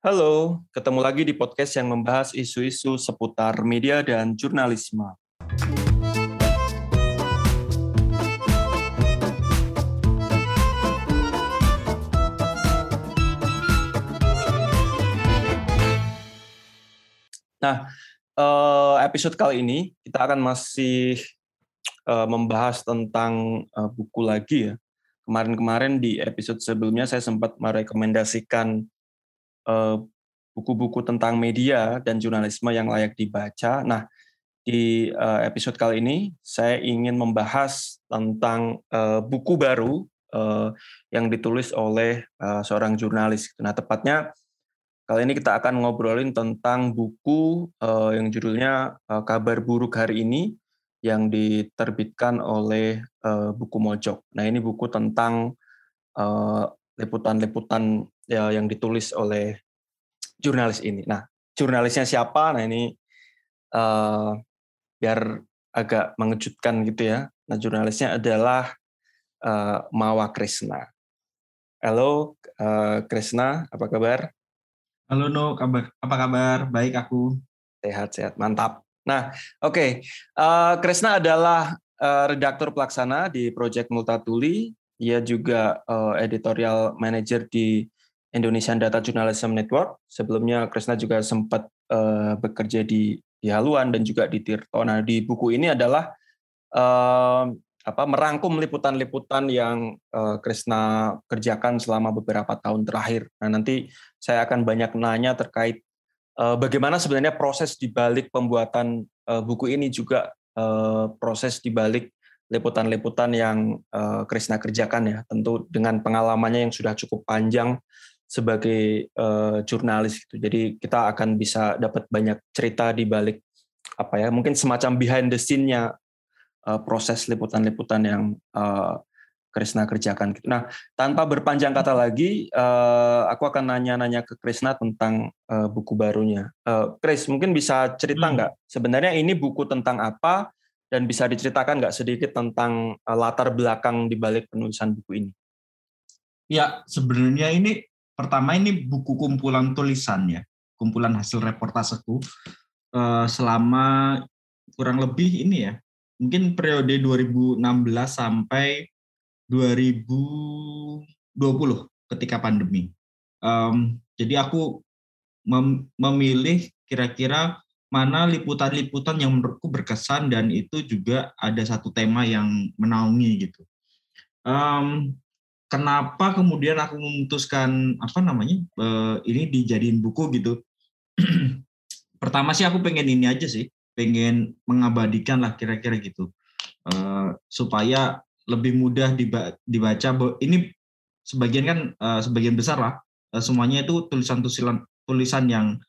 Halo, ketemu lagi di podcast yang membahas isu-isu seputar media dan jurnalisme. Nah, eh, episode kali ini kita akan masih eh, membahas tentang eh, buku lagi ya. Kemarin-kemarin di episode sebelumnya saya sempat merekomendasikan buku-buku tentang media dan jurnalisme yang layak dibaca. Nah, di episode kali ini saya ingin membahas tentang buku baru yang ditulis oleh seorang jurnalis. Nah, tepatnya Kali ini kita akan ngobrolin tentang buku yang judulnya Kabar Buruk Hari Ini yang diterbitkan oleh uh, Buku Mojok. Nah ini buku tentang liputan-liputan uh, ya, yang ditulis oleh jurnalis ini. Nah jurnalisnya siapa? Nah ini uh, biar agak mengejutkan gitu ya. Nah jurnalisnya adalah uh, Mawa Krisna. Halo uh, Krisna, apa kabar? Halo No, kabar, apa kabar? Baik aku. Sehat-sehat, mantap. Nah, oke. Okay. Uh, eh, Krisna adalah uh, redaktur pelaksana di Project Multatuli. Ia juga uh, editorial manager di Indonesian Data Journalism Network. Sebelumnya Krisna juga sempat uh, bekerja di di Haluan dan juga di Tirto. Nah, di buku ini adalah uh, apa merangkum liputan-liputan yang uh, Krisna kerjakan selama beberapa tahun terakhir. Nah, nanti saya akan banyak nanya terkait bagaimana sebenarnya proses di balik pembuatan uh, buku ini juga uh, proses di balik liputan-liputan yang Krisna kerjakan ya. Tentu dengan pengalamannya yang sudah cukup panjang sebagai jurnalis gitu. Jadi kita akan bisa dapat banyak cerita di balik apa ya, mungkin semacam behind the scene-nya proses liputan-liputan yang Krisna kerjakan gitu. Nah, tanpa berpanjang kata lagi, uh, aku akan nanya-nanya ke Krisna tentang uh, buku barunya. Uh, Kris, mungkin bisa cerita hmm. nggak hmm. sebenarnya ini buku tentang apa dan bisa diceritakan nggak sedikit tentang uh, latar belakang di balik penulisan buku ini? Ya, sebenarnya ini pertama ini buku kumpulan tulisannya, kumpulan hasil reportaseku uh, selama kurang lebih ini ya mungkin periode 2016 sampai 2020 ketika pandemi. Um, jadi aku mem memilih kira-kira mana liputan-liputan yang menurutku berkesan dan itu juga ada satu tema yang menaungi gitu. Um, kenapa kemudian aku memutuskan apa namanya uh, ini dijadiin buku gitu? Pertama sih aku pengen ini aja sih, pengen mengabadikan lah kira-kira gitu uh, supaya lebih mudah dibaca ini sebagian kan uh, sebagian besar lah uh, semuanya itu tulisan-tulisan tulisan yang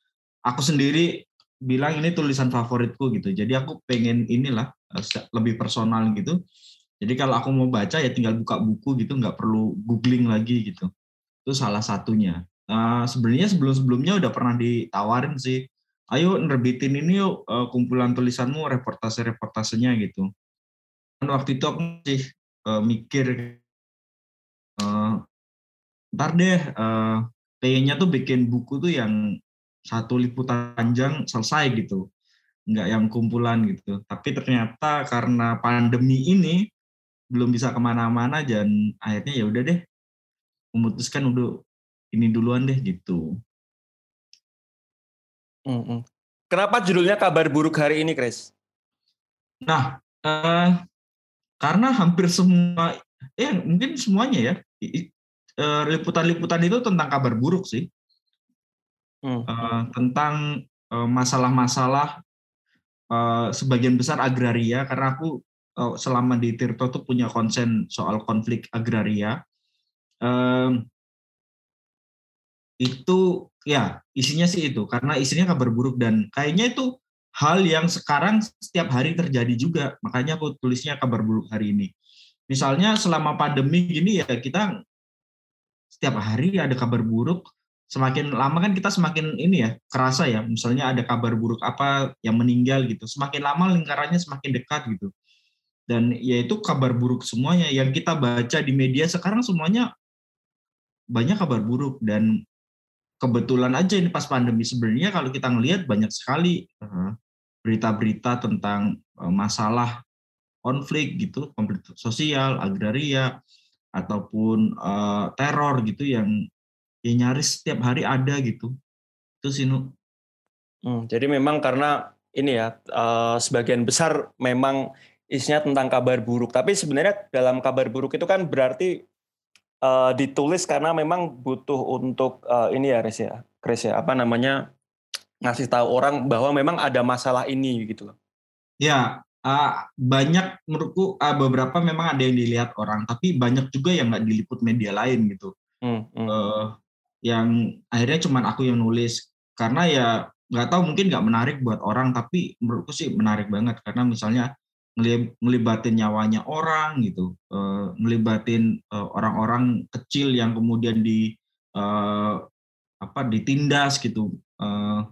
aku sendiri bilang ini tulisan favoritku gitu. Jadi aku pengen inilah uh, lebih personal gitu. Jadi kalau aku mau baca ya tinggal buka buku gitu nggak perlu googling lagi gitu. Itu salah satunya. Uh, sebenarnya sebelum-sebelumnya udah pernah ditawarin sih ayo nerbitin ini yuk uh, kumpulan tulisanmu reportase-reportasenya gitu. Dan waktu itu aku masih uh, mikir uh, ntar deh uh, pengennya tuh bikin buku tuh yang satu liputan panjang selesai gitu. Nggak yang kumpulan gitu. Tapi ternyata karena pandemi ini belum bisa ke mana-mana dan akhirnya ya udah deh memutuskan udah ini duluan deh gitu. Kenapa judulnya kabar buruk hari ini, Chris? Nah, uh, karena hampir semua, ya mungkin semuanya ya, eh, liputan-liputan itu tentang kabar buruk sih, hmm. uh, tentang masalah-masalah uh, sebagian besar agraria. Karena aku uh, selama di Tirto tuh punya konsen soal konflik agraria. Itu ya isinya sih itu karena isinya kabar buruk dan kayaknya itu hal yang sekarang setiap hari terjadi juga. Makanya aku tulisnya kabar buruk hari ini. Misalnya selama pandemi gini ya kita setiap hari ada kabar buruk. Semakin lama kan kita semakin ini ya kerasa ya. Misalnya ada kabar buruk apa yang meninggal gitu. Semakin lama lingkarannya semakin dekat gitu. Dan yaitu kabar buruk semuanya. Yang kita baca di media sekarang semuanya banyak kabar buruk. Dan kebetulan aja ini pas pandemi. Sebenarnya kalau kita ngelihat banyak sekali berita-berita tentang masalah konflik gitu konflik sosial agraria ataupun uh, teror gitu yang ya nyaris setiap hari ada gitu itu sih Hmm, jadi memang karena ini ya uh, sebagian besar memang isinya tentang kabar buruk. Tapi sebenarnya dalam kabar buruk itu kan berarti uh, ditulis karena memang butuh untuk uh, ini ya Chris ya, Chris ya apa namanya ngasih tahu orang bahwa memang ada masalah ini gitu loh. Ya uh, banyak menurutku uh, beberapa memang ada yang dilihat orang, tapi banyak juga yang nggak diliput media lain gitu. Hmm, hmm. Uh, yang akhirnya cuma aku yang nulis karena ya nggak tahu mungkin nggak menarik buat orang tapi menurutku sih menarik banget karena misalnya ngelibatin nyawanya orang gitu uh, ngelibatin uh, orang-orang kecil yang kemudian di uh, apa ditindas gitu uh,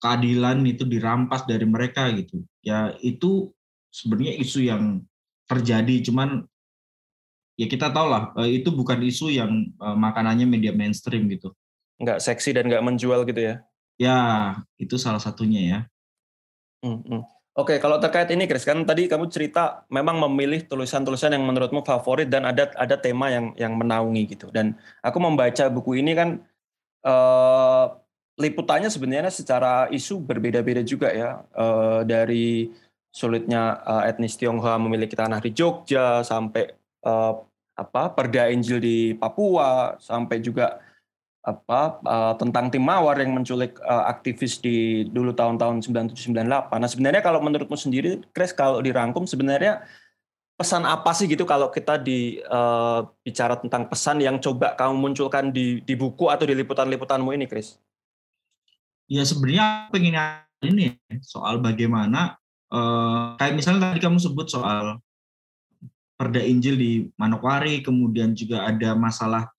keadilan itu dirampas dari mereka gitu ya itu sebenarnya isu yang terjadi cuman ya kita tahu lah itu bukan isu yang makanannya media mainstream gitu nggak seksi dan nggak menjual gitu ya Ya, itu salah satunya ya. Hmm, hmm. Oke, kalau terkait ini, Chris, kan tadi kamu cerita memang memilih tulisan-tulisan yang menurutmu favorit dan ada ada tema yang yang menaungi gitu. Dan aku membaca buku ini kan eh, liputannya sebenarnya secara isu berbeda-beda juga ya. Eh, dari sulitnya eh, etnis Tionghoa memiliki tanah di Jogja sampai eh, apa perda Injil di Papua sampai juga apa tentang tim mawar yang menculik aktivis di dulu tahun-tahun 97 98. Nah, sebenarnya kalau menurutmu sendiri Chris kalau dirangkum sebenarnya pesan apa sih gitu kalau kita di uh, bicara tentang pesan yang coba kamu munculkan di di buku atau di liputan-liputanmu ini, Chris? Ya sebenarnya pengen ini soal bagaimana uh, kayak misalnya tadi kamu sebut soal perda Injil di Manokwari, kemudian juga ada masalah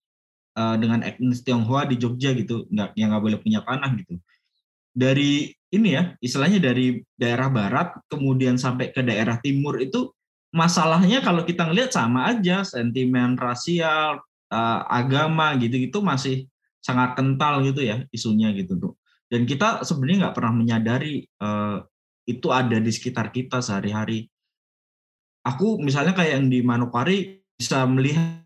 uh, dengan etnis Tionghoa di Jogja gitu, nggak yang nggak boleh punya panah gitu. Dari ini ya, istilahnya dari daerah barat kemudian sampai ke daerah timur itu masalahnya kalau kita ngelihat sama aja, sentimen rasial, uh, agama gitu-gitu masih sangat kental gitu ya isunya gitu tuh. Dan kita sebenarnya nggak pernah menyadari uh, itu ada di sekitar kita sehari-hari. Aku misalnya kayak yang di Manokwari bisa melihat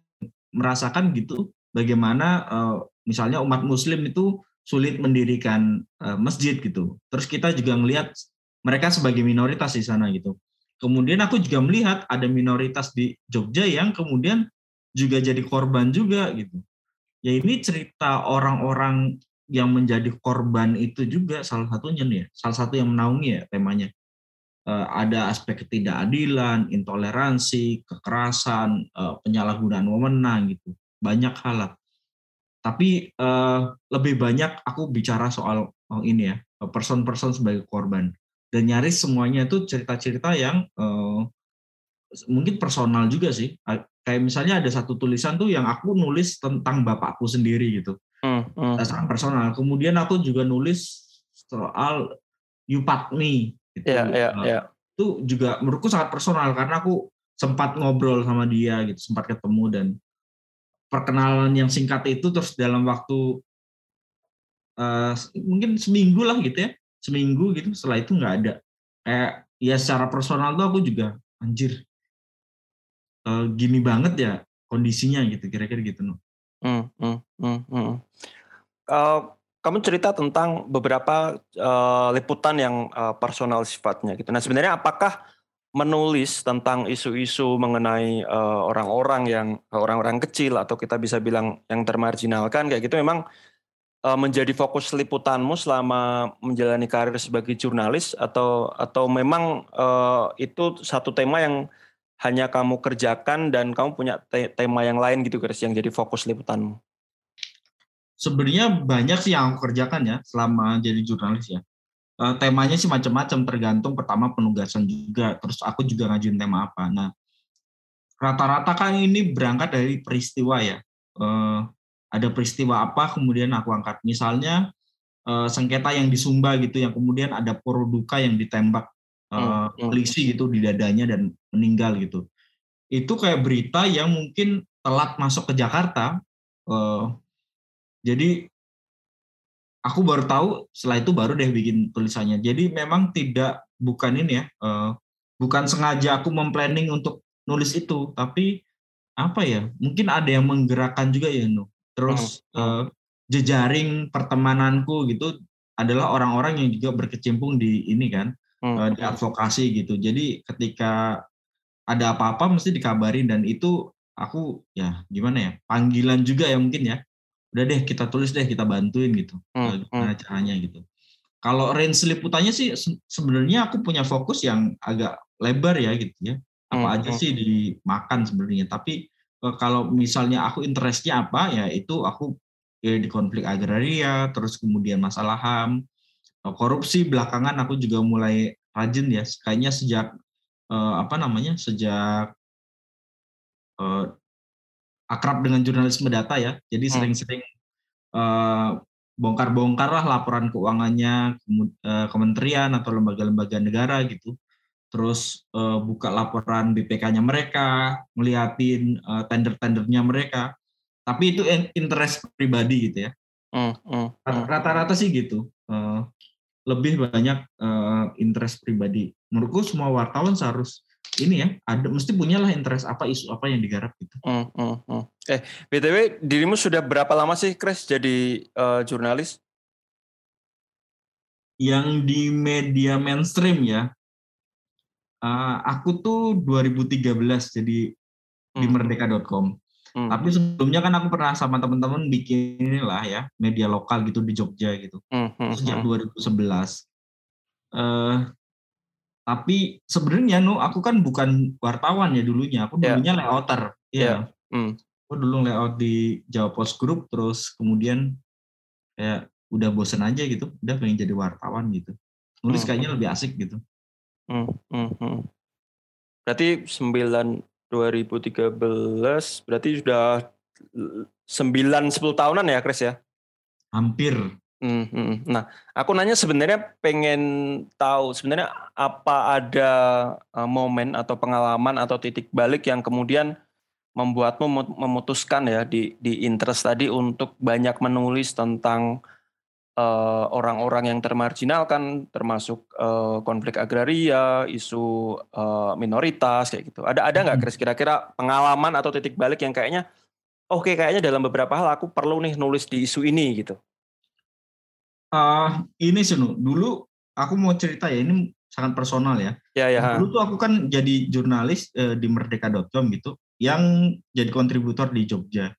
merasakan gitu bagaimana uh, misalnya umat muslim itu sulit mendirikan uh, masjid gitu. Terus kita juga melihat mereka sebagai minoritas di sana gitu. Kemudian aku juga melihat ada minoritas di Jogja yang kemudian juga jadi korban juga gitu. Ya ini cerita orang-orang yang menjadi korban itu juga salah satunya nih ya, salah satu yang menaungi ya temanya. Uh, ada aspek ketidakadilan, intoleransi, kekerasan, uh, penyalahgunaan wewenang gitu banyak hal Tapi uh, lebih banyak aku bicara soal oh ini ya, person-person sebagai korban. Dan nyaris semuanya itu cerita-cerita yang mungkin personal juga sih. Kayak misalnya ada satu tulisan tuh yang aku nulis tentang bapakku sendiri gitu. Hmm, hmm. Sangat personal. Kemudian aku juga nulis soal Yupatmi. Gitu. Yeah, yeah, yeah. Itu juga menurutku sangat personal karena aku sempat ngobrol sama dia gitu, sempat ketemu dan perkenalan yang singkat itu terus dalam waktu uh, mungkin seminggu lah gitu ya seminggu gitu setelah itu nggak ada kayak ya secara personal tuh aku juga anjir uh, gini banget ya kondisinya gitu kira-kira gitu. Hmm, hmm, hmm, hmm. Uh, kamu cerita tentang beberapa uh, liputan yang uh, personal sifatnya gitu. Nah sebenarnya apakah menulis tentang isu-isu mengenai uh, orang-orang yang orang-orang kecil atau kita bisa bilang yang termarginalkan kayak gitu memang uh, menjadi fokus liputanmu selama menjalani karir sebagai jurnalis atau atau memang uh, itu satu tema yang hanya kamu kerjakan dan kamu punya te tema yang lain gitu guys yang jadi fokus liputanmu? Sebenarnya banyak sih yang aku kerjakan ya selama jadi jurnalis ya. Uh, temanya sih macam-macam tergantung pertama penugasan juga terus aku juga ngajuin tema apa. Nah rata-rata kan ini berangkat dari peristiwa ya. Uh, ada peristiwa apa kemudian aku angkat. Misalnya uh, sengketa yang di Sumba gitu yang kemudian ada Poroduka yang ditembak uh, polisi gitu di dadanya dan meninggal gitu. Itu kayak berita yang mungkin telat masuk ke Jakarta. Uh, jadi aku baru tahu setelah itu baru deh bikin tulisannya. Jadi memang tidak bukan ini ya, uh, bukan sengaja aku memplanning untuk nulis itu, tapi apa ya? Mungkin ada yang menggerakkan juga ya, Nu. Terus uh, jejaring pertemananku gitu adalah orang-orang yang juga berkecimpung di ini kan hmm. di advokasi gitu. Jadi ketika ada apa-apa mesti dikabarin dan itu aku ya gimana ya panggilan juga ya mungkin ya. Udah deh kita tulis deh kita bantuin gitu. Hmm. Gimana caranya gitu. Kalau range liputannya sih sebenarnya aku punya fokus yang agak lebar ya gitu ya. Apa hmm. aja sih dimakan sebenarnya. Tapi kalau misalnya aku interestnya apa ya itu aku ya di konflik agraria, terus kemudian masalah HAM, eh, korupsi belakangan aku juga mulai rajin ya, kayaknya sejak eh, apa namanya, sejak eh, akrab dengan jurnalisme data ya, jadi hmm. sering-sering eh, bongkar-bongkar lah laporan keuangannya eh, kementerian atau lembaga-lembaga negara gitu, terus eh, buka laporan BPK-nya mereka, melihatin eh, tender-tendernya mereka, tapi itu interest pribadi gitu ya. Hmm, hmm, rata-rata sih gitu lebih banyak uh, interest pribadi menurutku semua wartawan seharus ini ya ada mesti punyalah interest apa isu apa yang digarap gitu. Hmm, hmm, hmm. Eh btw dirimu sudah berapa lama sih Chris jadi uh, jurnalis? Yang di media mainstream ya, uh, aku tuh 2013 jadi hmm. di merdeka.com. Hmm. Tapi sebelumnya kan aku pernah sama teman-teman bikin inilah ya media lokal gitu di Jogja gitu hmm. hmm sejak 2011. Uh, eh, tapi sebenarnya nu aku kan bukan wartawan ya dulunya, aku ya. dulunya yeah. layouter. Iya. Yeah. Hmm. Aku dulu layout di Jawa Post Group terus kemudian kayak udah bosen aja gitu, udah pengen jadi wartawan gitu. Nulis hmm. kayaknya lebih asik gitu. Hmm. Hmm. hmm. Berarti 9 2013 berarti sudah 9 10 tahunan ya Chris ya? Hampir. Hmm, hmm. Nah, aku nanya sebenarnya pengen tahu sebenarnya apa ada uh, momen atau pengalaman atau titik balik yang kemudian membuatmu memutuskan ya di di interest tadi untuk banyak menulis tentang orang-orang uh, yang termarginalkan termasuk uh, konflik agraria, isu uh, minoritas kayak gitu. Ada ada nggak Chris kira-kira pengalaman atau titik balik yang kayaknya oke okay, kayaknya dalam beberapa hal aku perlu nih nulis di isu ini gitu. Uh, ini sih dulu aku mau cerita ya ini sangat personal ya. Ya ya. Dulu tuh aku kan jadi jurnalis uh, di merdeka.com gitu yang jadi kontributor di Jogja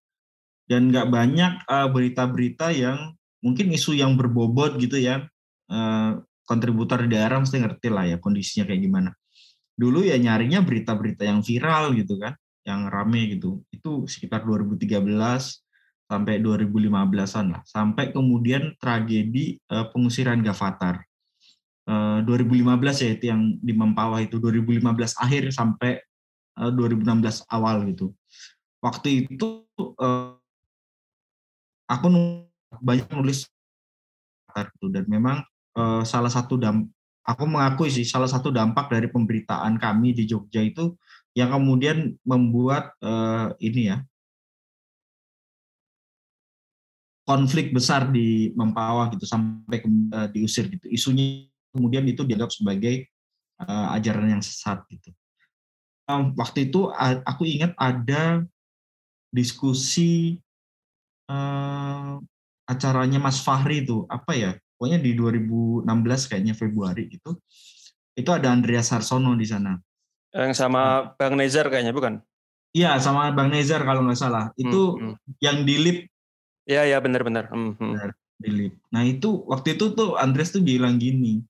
dan nggak banyak berita-berita uh, yang mungkin isu yang berbobot gitu ya eh, kontributor di daerah mesti ngerti lah ya kondisinya kayak gimana. Dulu ya nyarinya berita-berita yang viral gitu kan yang rame gitu. Itu sekitar 2013 sampai 2015-an lah. Sampai kemudian tragedi uh, pengusiran Gavatar. Uh, 2015 ya itu yang di Mempawah itu 2015 akhir sampai uh, 2016 awal gitu. Waktu itu aku banyak nulis gitu. Dan memang uh, salah satu aku mengakui sih salah satu dampak dari pemberitaan kami di Jogja itu yang kemudian membuat uh, ini ya konflik besar di Mempawah gitu sampai ke, uh, diusir gitu. Isunya kemudian itu dianggap sebagai uh, ajaran yang sesat gitu. Um, waktu itu aku ingat ada diskusi uh, acaranya Mas Fahri itu apa ya pokoknya di 2016 kayaknya Februari gitu itu ada Andreas Harsono di sana. Yang sama Bang Nezar kayaknya bukan? Iya sama Bang Nezar kalau nggak salah. Itu hmm, hmm. yang di lip. Iya iya benar-benar hmm, hmm. di lip. Nah itu waktu itu tuh Andreas tuh bilang gini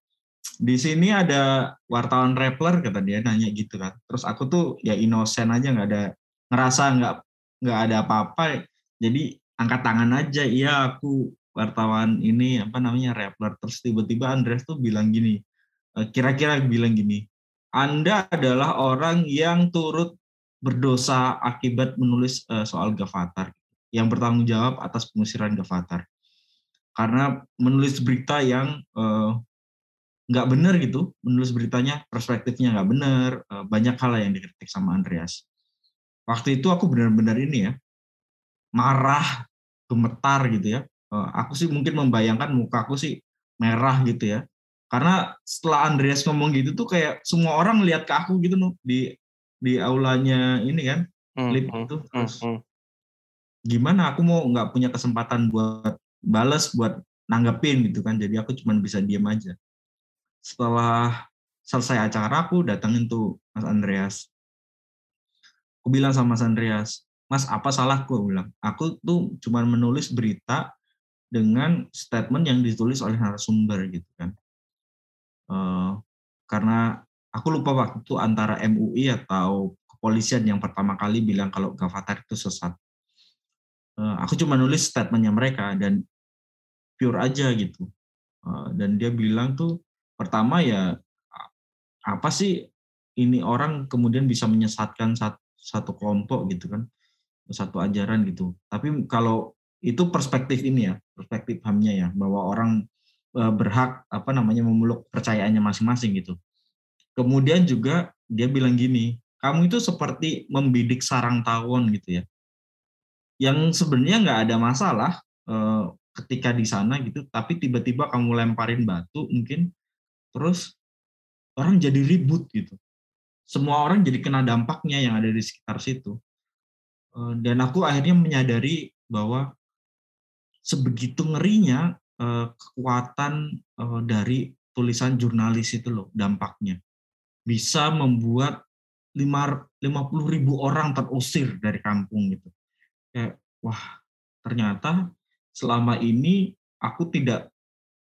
di sini ada wartawan Rappler kata dia nanya gitu kan. Terus aku tuh ya inosen aja nggak ada ngerasa nggak nggak ada apa-apa. Jadi angkat tangan aja. Iya aku wartawan ini apa namanya Rappler. Terus tiba-tiba Andres tuh bilang gini eh, kira-kira bilang gini Anda adalah orang yang turut berdosa akibat menulis uh, soal Gavatar yang bertanggung jawab atas pengusiran Gavatar. Karena menulis berita yang uh, nggak benar gitu menulis beritanya perspektifnya nggak benar uh, banyak hal yang dikritik sama Andreas. Waktu itu aku benar-benar ini ya marah gemetar gitu ya. Uh, aku sih mungkin membayangkan muka aku sih merah gitu ya. Karena setelah Andreas ngomong gitu tuh kayak semua orang lihat ke aku gitu loh di di aulanya ini kan hmm, lip hmm, itu. hmm, terus hmm, gimana aku mau nggak punya kesempatan buat bales buat nanggepin gitu kan. Jadi aku cuma bisa diem aja. Setelah selesai acara aku datangin tuh Mas Andreas. Aku bilang sama Mas Andreas Mas apa salahku aku bilang aku tuh cuma menulis berita dengan statement yang ditulis oleh narasumber gitu kan uh, karena aku lupa waktu itu antara MUI atau kepolisian yang pertama kali bilang kalau Gavatar itu sesat. Eh, aku cuma nulis statementnya mereka dan pure aja gitu. Eh, dan dia bilang tuh pertama ya apa sih ini orang kemudian bisa menyesatkan satu, kelompok gitu kan satu ajaran gitu. Tapi kalau itu perspektif ini ya, perspektif hamnya ya, bahwa orang eh, berhak apa namanya memeluk percayaannya masing-masing gitu. Kemudian juga dia bilang gini, kamu itu seperti membidik sarang tawon gitu ya. Yang sebenarnya nggak ada masalah eh, ketika di sana gitu, tapi tiba-tiba kamu lemparin batu mungkin, terus orang jadi ribut gitu. Semua orang jadi kena dampaknya yang ada di sekitar situ. Eh, dan aku akhirnya menyadari bahwa sebegitu ngerinya eh, kekuatan dari tulisan jurnalis itu loh dampaknya bisa membuat 50 ribu orang terusir dari kampung gitu. Kayak, wah ternyata selama ini aku tidak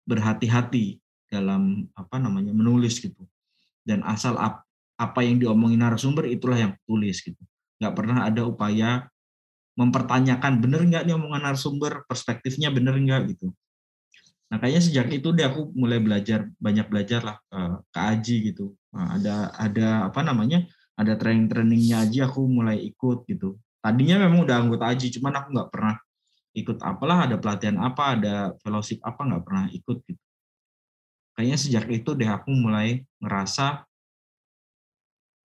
berhati-hati dalam apa namanya menulis gitu. Dan asal ap, apa yang diomongin narasumber itulah yang tulis gitu. Nggak pernah ada upaya mempertanyakan bener nggak nih omongan narasumber, perspektifnya bener nggak gitu. Nah kayaknya sejak itu deh aku mulai belajar banyak belajar lah ke, ke Aji gitu. Nah, ada ada apa namanya ada training trainingnya Aji aku mulai ikut gitu. Tadinya memang udah anggota Aji, cuman aku nggak pernah ikut apalah ada pelatihan apa ada fellowship apa nggak pernah ikut gitu. Kayaknya sejak itu deh aku mulai ngerasa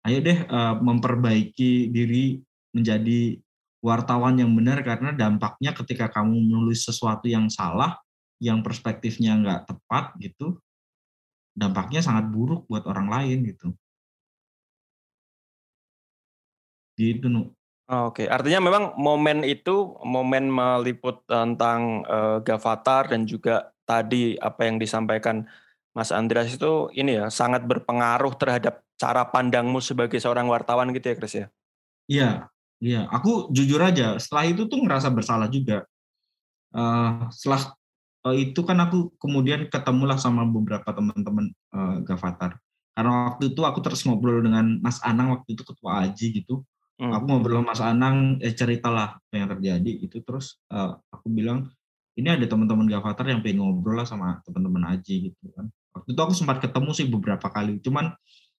ayo deh uh, memperbaiki diri menjadi wartawan yang benar karena dampaknya ketika kamu menulis sesuatu yang salah yang perspektifnya nggak tepat gitu, dampaknya sangat buruk buat orang lain gitu. Gitu, nu. Oh, Oke, artinya memang momen itu momen meliput tentang uh, Gavatar dan juga tadi apa yang disampaikan Mas Andreas itu ini ya sangat berpengaruh terhadap cara pandangmu sebagai seorang wartawan gitu ya, Chris ya? Iya, iya. Aku jujur aja, setelah itu tuh ngerasa bersalah juga. Uh, setelah uh, itu kan aku kemudian ketemulah sama beberapa teman-teman uh, Gavatar. Karena waktu itu aku terus ngobrol dengan Mas Anang waktu itu ketua Aji gitu. Hmm. Aku ngobrol sama Mas Anang, eh, ceritalah apa yang terjadi itu terus uh, aku bilang ini ada teman-teman Gavatar yang pengen ngobrol lah sama teman-teman Aji gitu kan. Waktu itu aku sempat ketemu sih beberapa kali, cuman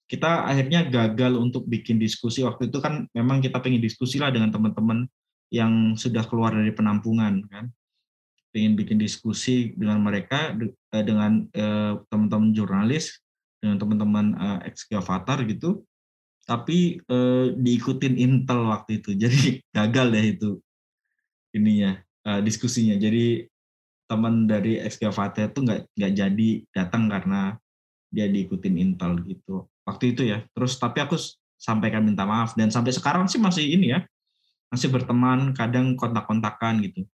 kita akhirnya gagal untuk bikin diskusi. Waktu itu kan memang kita pengen diskusi lah dengan teman-teman yang sudah keluar dari penampungan kan. Ingin bikin diskusi dengan mereka eh, dengan eh, teman-teman jurnalis dengan teman-teman eh, ekskavator gitu. Tapi diikutin Intel waktu itu. Jadi gagal deh itu ininya diskusinya. Jadi teman dari ekskavator itu nggak nggak jadi datang karena dia diikutin Intel gitu. Waktu itu ya. Terus tapi aku sampaikan minta maaf. Dan sampai sekarang sih masih ini ya. Masih berteman kadang kontak-kontakan gitu.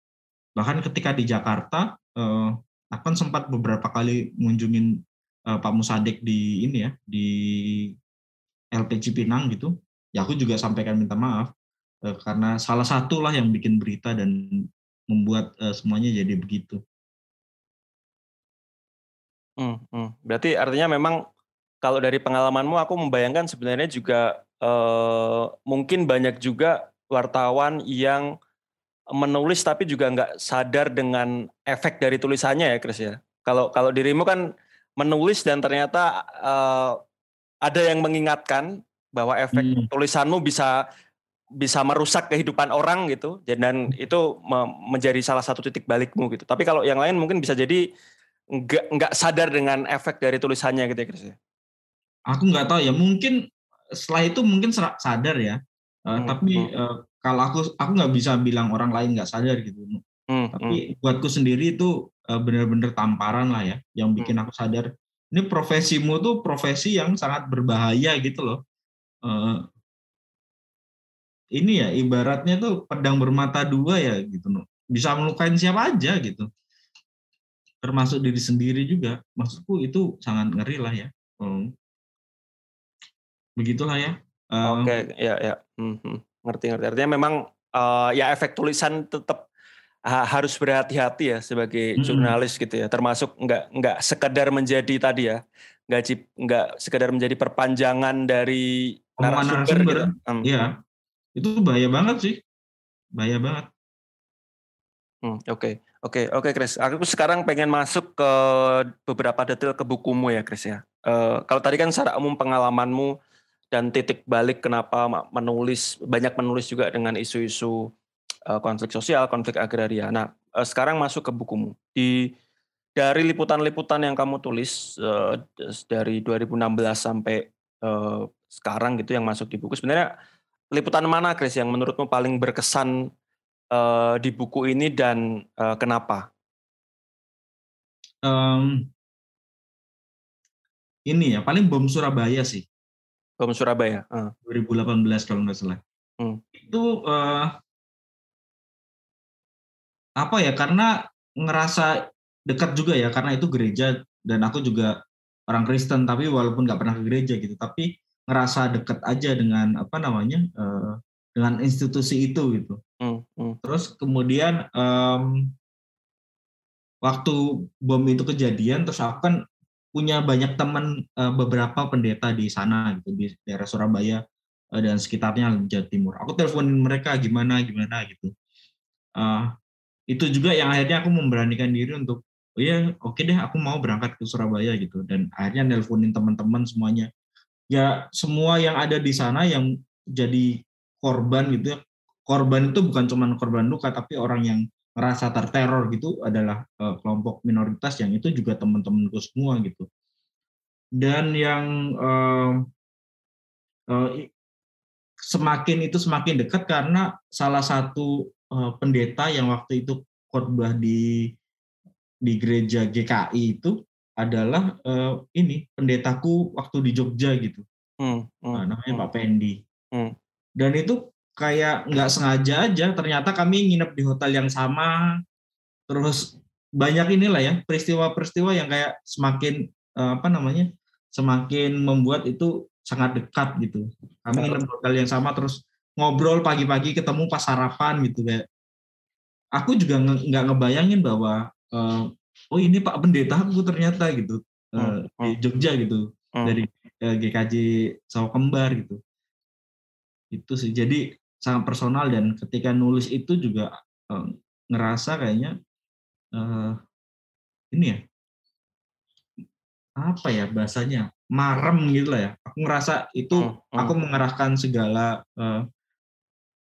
Bahkan ketika di Jakarta uh, aku kan sempat beberapa kali ngunjungin uh, Pak Musadek di ini ya di LP Cipinang gitu. Ya aku juga sampaikan minta maaf uh, karena salah satu lah yang bikin berita dan membuat uh, semuanya jadi begitu. Hmm, hmm. Berarti artinya memang kalau dari pengalamanmu aku membayangkan sebenarnya juga uh, mungkin banyak juga wartawan yang menulis tapi juga nggak sadar dengan efek dari tulisannya ya Chris ya. Kalau kalau dirimu kan menulis dan ternyata uh, ada yang mengingatkan bahwa efek hmm. tulisanmu bisa bisa merusak kehidupan orang gitu dan itu menjadi salah satu titik balikmu gitu. Tapi kalau yang lain mungkin bisa jadi nggak nggak sadar dengan efek dari tulisannya gitu ya Chris ya? Aku nggak tahu ya, mungkin setelah itu mungkin sadar ya. Uh, hmm. Tapi uh, kalau aku aku nggak bisa bilang orang lain nggak sadar gitu. Hmm. Tapi hmm. buatku sendiri itu uh, benar-benar tamparan lah ya, yang bikin hmm. aku sadar. Ini profesimu tuh profesi yang sangat berbahaya gitu loh. Uh, ini ya ibaratnya tuh pedang bermata dua ya gitu loh. Bisa melukain siapa aja gitu termasuk diri sendiri juga maksudku itu sangat ngeri lah ya hmm. begitulah ya oke okay, ya ya hmm, ngerti ngerti artinya memang uh, ya efek tulisan tetap ha harus berhati-hati ya sebagai hmm. jurnalis gitu ya termasuk nggak nggak sekedar menjadi tadi ya nggak nggak sekedar menjadi perpanjangan dari narasumber, narasumber gitu. Hmm. Iya, itu bahaya banget sih, bahaya banget. Hmm, oke. Oke, oke Chris. Aku sekarang pengen masuk ke beberapa detail ke bukumu ya Chris ya. Uh, kalau tadi kan secara umum pengalamanmu dan titik balik kenapa menulis banyak menulis juga dengan isu-isu uh, konflik sosial, konflik agraria. Nah, uh, sekarang masuk ke bukumu. Di dari liputan-liputan yang kamu tulis dari 2016 sampai sekarang gitu yang masuk di buku sebenarnya liputan mana Chris yang menurutmu paling berkesan uh, di buku ini dan uh, kenapa? Um, ini ya paling bom Surabaya sih. Bom Surabaya. Uh. 2018 kalau nggak salah. Hmm. Itu uh, apa ya? Karena ngerasa dekat juga ya karena itu gereja dan aku juga orang Kristen tapi walaupun nggak pernah ke gereja gitu tapi ngerasa dekat aja dengan apa namanya uh, dengan institusi itu gitu Hmm, hmm. Terus kemudian um, waktu bom itu kejadian, terus aku kan punya banyak teman uh, beberapa pendeta di sana gitu di daerah Surabaya uh, dan sekitarnya Jawa Timur. Aku teleponin mereka gimana gimana gitu. Uh, itu juga yang akhirnya aku memberanikan diri untuk oh ya oke okay deh aku mau berangkat ke Surabaya gitu dan akhirnya nelponin teman-teman semuanya ya semua yang ada di sana yang jadi korban gitu ya. Korban itu bukan cuma korban luka tapi orang yang merasa terteror gitu adalah uh, kelompok minoritas yang itu juga teman-temanku semua gitu. Dan yang uh, uh, semakin itu semakin dekat karena salah satu uh, pendeta yang waktu itu khotbah di di gereja GKI itu adalah uh, ini pendetaku waktu di Jogja gitu. Hmm, hmm, nah, namanya hmm. Pak Pendi. Hmm. dan itu kayak nggak sengaja aja ternyata kami nginep di hotel yang sama. Terus banyak inilah ya peristiwa-peristiwa yang kayak semakin eh, apa namanya semakin membuat itu sangat dekat gitu. Kami nginep di hotel yang sama terus ngobrol pagi-pagi ketemu pas sarapan gitu kayak. Aku juga nggak ngebayangin bahwa uh, oh ini Pak Pendeta aku ternyata gitu uh, hmm. di hmm. Jogja gitu hmm. dari uh, GKJ Sawah Kembar gitu itu sih jadi sangat personal dan ketika nulis itu juga uh, ngerasa kayaknya uh, ini ya apa ya bahasanya marem gitu lah ya aku ngerasa itu hmm, hmm. aku mengerahkan segala uh,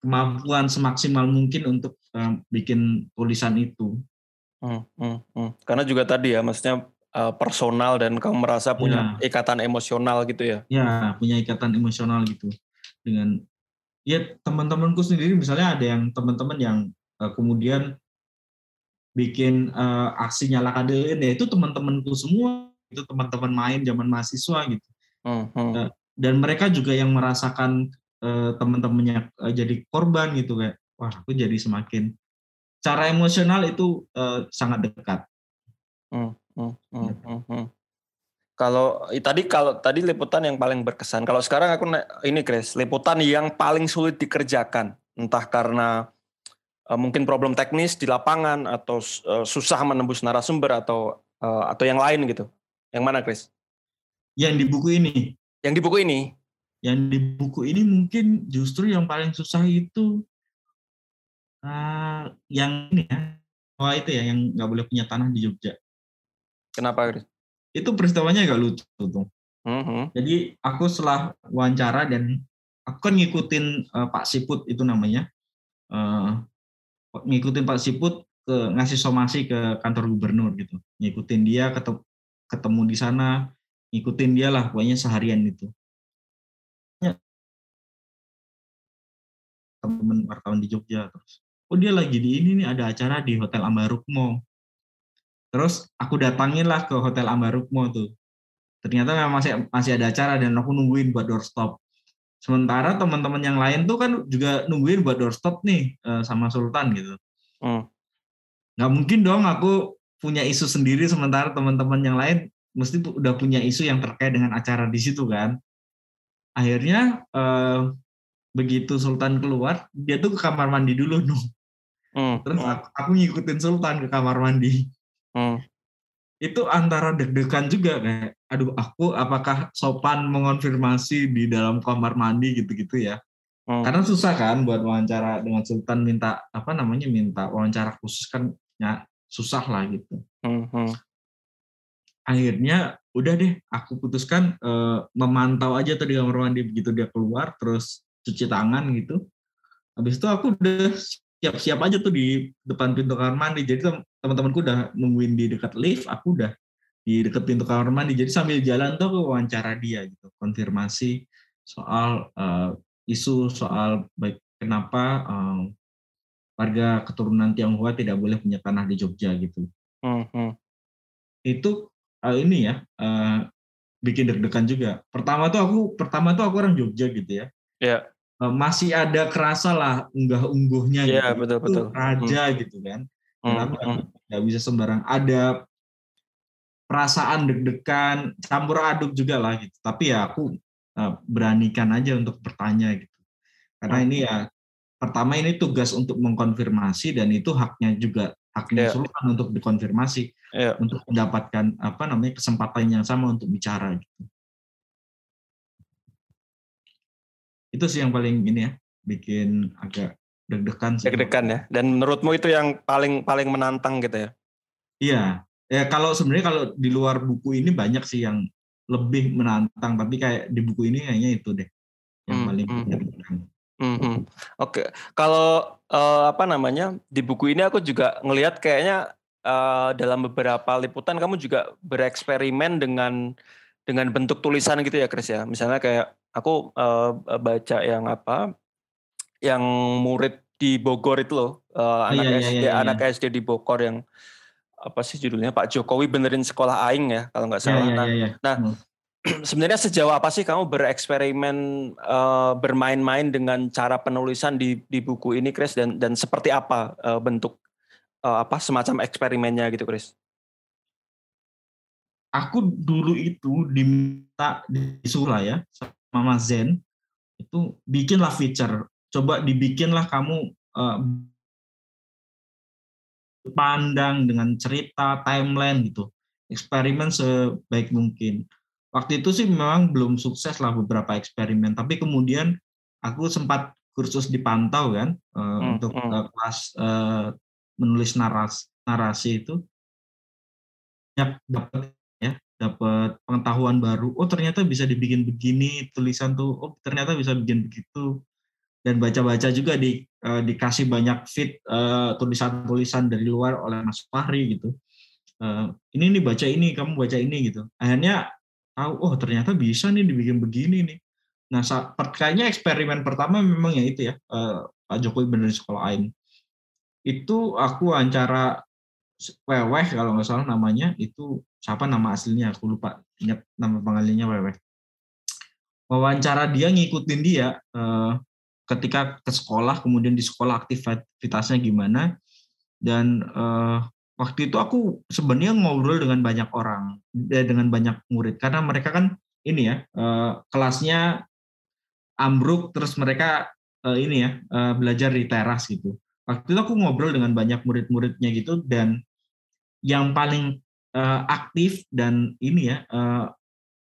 kemampuan semaksimal mungkin untuk uh, bikin tulisan itu hmm, hmm, hmm. karena juga tadi ya maksudnya uh, personal dan kamu merasa punya ya. ikatan emosional gitu ya ya punya ikatan emosional gitu dengan ya teman-temanku sendiri misalnya ada yang teman-teman yang uh, kemudian bikin uh, aksi nyalakan lilin ya itu teman-temanku semua itu teman-teman main zaman mahasiswa gitu hmm, hmm. Uh, dan mereka juga yang merasakan uh, teman-temannya uh, jadi korban gitu kayak wah aku jadi semakin cara emosional itu uh, sangat dekat hmm, hmm, hmm, hmm, hmm. Kalau tadi kalau tadi liputan yang paling berkesan. Kalau sekarang aku ini Chris, liputan yang paling sulit dikerjakan, entah karena uh, mungkin problem teknis di lapangan atau uh, susah menembus narasumber atau uh, atau yang lain gitu. Yang mana Chris? Yang di buku ini. Yang di buku ini. Yang di buku ini mungkin justru yang paling susah itu uh, yang ini ya. Oh itu ya yang nggak boleh punya tanah di Jogja. Kenapa Chris? itu peristiwanya agak lucu tuh. Mm-hmm. Jadi aku setelah wawancara dan aku kan ngikutin uh, Pak Siput itu namanya, uh, ngikutin Pak Siput ke ngasih somasi ke kantor gubernur gitu ngikutin dia ketemu ketemu di sana ngikutin dia lah pokoknya seharian itu teman wartawan di Jogja terus oh dia lagi di ini nih ada acara di Hotel Ambarukmo. Terus aku datangin lah ke Hotel Ambarukmo tuh. Ternyata memang masih masih ada acara dan aku nungguin buat doorstop. Sementara teman-teman yang lain tuh kan juga nungguin buat doorstop nih eh, sama Sultan gitu. Hmm. nggak mungkin dong aku punya isu sendiri sementara teman-teman yang lain mesti udah punya isu yang terkait dengan acara di situ kan. Akhirnya eh, begitu Sultan keluar dia tuh ke kamar mandi dulu hmm. terus aku, aku ngikutin Sultan ke kamar mandi hmm itu antara deg-degan juga kayak aduh aku apakah sopan mengonfirmasi di dalam kamar mandi gitu-gitu ya hmm. karena susah kan buat wawancara dengan Sultan minta apa namanya minta wawancara khusus kan ya susah lah gitu hmm. Hmm. akhirnya udah deh aku putuskan uh, memantau aja tuh di kamar mandi begitu dia keluar terus cuci tangan gitu habis itu aku udah siap-siap aja tuh di depan pintu kamar mandi. Jadi teman-temanku udah nungguin di dekat lift, aku udah di dekat pintu kamar mandi. Jadi sambil jalan tuh aku wawancara dia gitu, konfirmasi soal uh, isu soal baik kenapa um, warga keturunan Tionghoa tidak boleh punya tanah di Jogja gitu. Hmm. Itu uh, ini ya uh, bikin deg-degan juga. Pertama tuh aku pertama tuh aku orang Jogja gitu ya. Yeah. Eh, masih ada kerasa lah unggah-ungguhnya yeah, gitu. betul betul. Raja hmm. gitu kan. Kenapa hmm. nggak bisa sembarang ada perasaan deg-degan, campur aduk juga lah gitu. Tapi ya aku uh, beranikan aja untuk bertanya gitu. Karena hmm. ini ya pertama ini tugas untuk mengkonfirmasi dan itu haknya juga haknya yeah. Sultan untuk dikonfirmasi yeah. untuk mendapatkan apa namanya kesempatan yang sama untuk bicara gitu. Itu sih yang paling ini ya bikin agak deg-degan sih. Deg-degan ya. Dan menurutmu itu yang paling paling menantang gitu ya? Iya. Ya kalau sebenarnya kalau di luar buku ini banyak sih yang lebih menantang, tapi kayak di buku ini kayaknya itu deh yang hmm, paling hmm. deg-degan. Hmm, hmm. Oke, okay. kalau uh, apa namanya di buku ini aku juga ngelihat kayaknya uh, dalam beberapa liputan kamu juga bereksperimen dengan dengan bentuk tulisan gitu ya Chris ya. Misalnya kayak aku uh, baca yang apa yang murid di Bogor itu loh uh, anak iya, SD iya, iya, anak SD di Bogor yang apa sih judulnya Pak Jokowi benerin sekolah aing ya kalau nggak salah. Iya, iya, iya, iya. Nah, hmm. sebenarnya sejauh apa sih kamu bereksperimen uh, bermain-main dengan cara penulisan di di buku ini Chris dan dan seperti apa uh, bentuk uh, apa semacam eksperimennya gitu Chris? Aku dulu itu diminta disuruh ya sama Zen itu bikinlah feature. Coba dibikinlah kamu uh, pandang dengan cerita timeline gitu. Eksperimen sebaik mungkin. Waktu itu sih memang belum sukses lah beberapa eksperimen tapi kemudian aku sempat kursus dipantau kan uh, hmm, untuk. Uh, kelas uh, menulis narasi narasi itu. Banyak dapat dapat pengetahuan baru oh ternyata bisa dibikin begini tulisan tuh oh ternyata bisa bikin begitu. Dan baca-baca juga di uh, dikasih banyak fit uh, tulisan-tulisan dari luar oleh Mas Fahri gitu. Uh, ini nih baca ini kamu baca ini gitu. Akhirnya tahu oh ternyata bisa nih dibikin begini nih. Nah kayaknya eksperimen pertama memang ya itu ya uh, Pak Jokowi benar di sekolah AIN itu aku antara Weweh kalau nggak salah namanya itu siapa nama aslinya? Aku lupa ingat nama panggilannya Weweh. Wawancara dia ngikutin dia eh, ketika ke sekolah kemudian di sekolah aktivitasnya gimana. Dan eh, waktu itu aku sebenarnya ngobrol dengan banyak orang eh, dengan banyak murid. Karena mereka kan ini ya eh, kelasnya ambruk terus mereka eh, ini ya eh, belajar di teras gitu. Waktu itu aku ngobrol dengan banyak murid-muridnya gitu dan yang paling uh, aktif dan ini ya uh,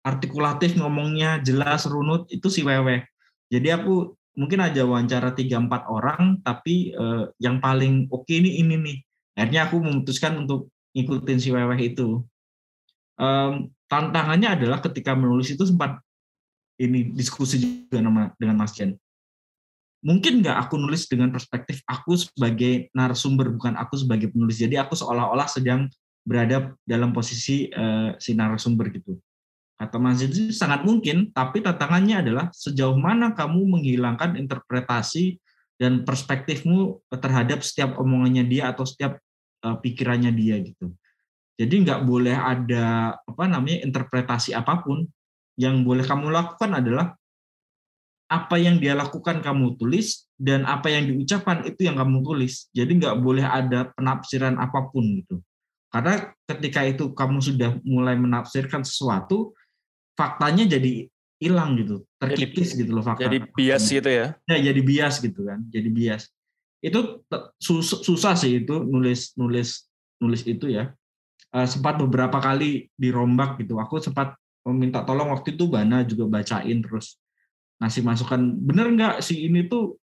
artikulatif ngomongnya jelas runut itu si Wewe. Jadi aku mungkin aja wawancara tiga empat orang tapi uh, yang paling oke okay ini ini nih. Akhirnya aku memutuskan untuk ngikutin si Wewe itu. Um, tantangannya adalah ketika menulis itu sempat ini diskusi juga dengan Mas Jen. Mungkin nggak aku nulis dengan perspektif aku sebagai narasumber bukan aku sebagai penulis. Jadi aku seolah-olah sedang berada dalam posisi uh, si narasumber gitu. Kata Mas itu sangat mungkin tapi tantangannya adalah sejauh mana kamu menghilangkan interpretasi dan perspektifmu terhadap setiap omongannya dia atau setiap uh, pikirannya dia gitu. Jadi nggak boleh ada apa namanya interpretasi apa pun. Yang boleh kamu lakukan adalah apa yang dia lakukan kamu tulis dan apa yang diucapkan itu yang kamu tulis. Jadi nggak boleh ada penafsiran apa pun gitu. Karena ketika itu kamu sudah mulai menafsirkan sesuatu, faktanya jadi hilang gitu, terkikis gitu loh fakta. Jadi bias gitu ya? Ya jadi bias gitu kan, jadi bias. Itu susah sih itu nulis nulis nulis itu ya. Uh, sempat beberapa kali dirombak gitu. Aku sempat meminta tolong waktu itu Bana juga bacain terus ngasih masukan bener nggak si ini tuh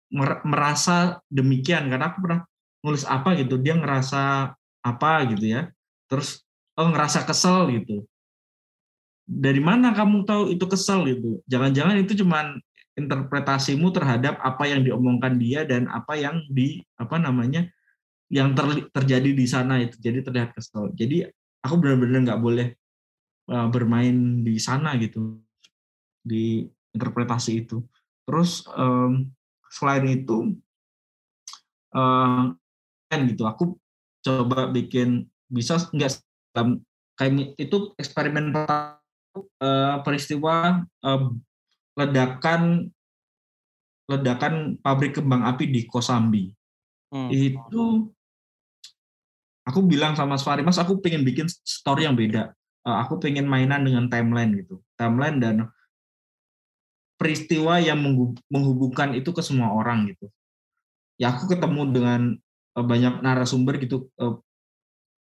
merasa demikian? Karena aku pernah nulis apa gitu dia ngerasa apa gitu ya. Terus oh ngerasa kesel gitu. Dari mana kamu tahu itu kesel gitu? Jangan-jangan itu cuman interpretasimu terhadap apa yang diomongkan dia dan apa yang di apa namanya yang ter, terjadi di sana itu. Jadi terlihat kesel. Jadi aku benar-benar nggak boleh uh, bermain di sana gitu. Di interpretasi itu. Terus um, selain itu kan gitu, aku coba bikin bisa nggak kayak itu eksperimen pertama uh, peristiwa uh, ledakan ledakan pabrik kembang api di Kosambi. Hmm. Itu aku bilang sama Sfari, Mas, aku pengen bikin story yang beda. Uh, aku pengen mainan dengan timeline gitu. Timeline dan peristiwa yang menghubungkan itu ke semua orang gitu. Ya aku ketemu dengan eh, banyak narasumber gitu eh,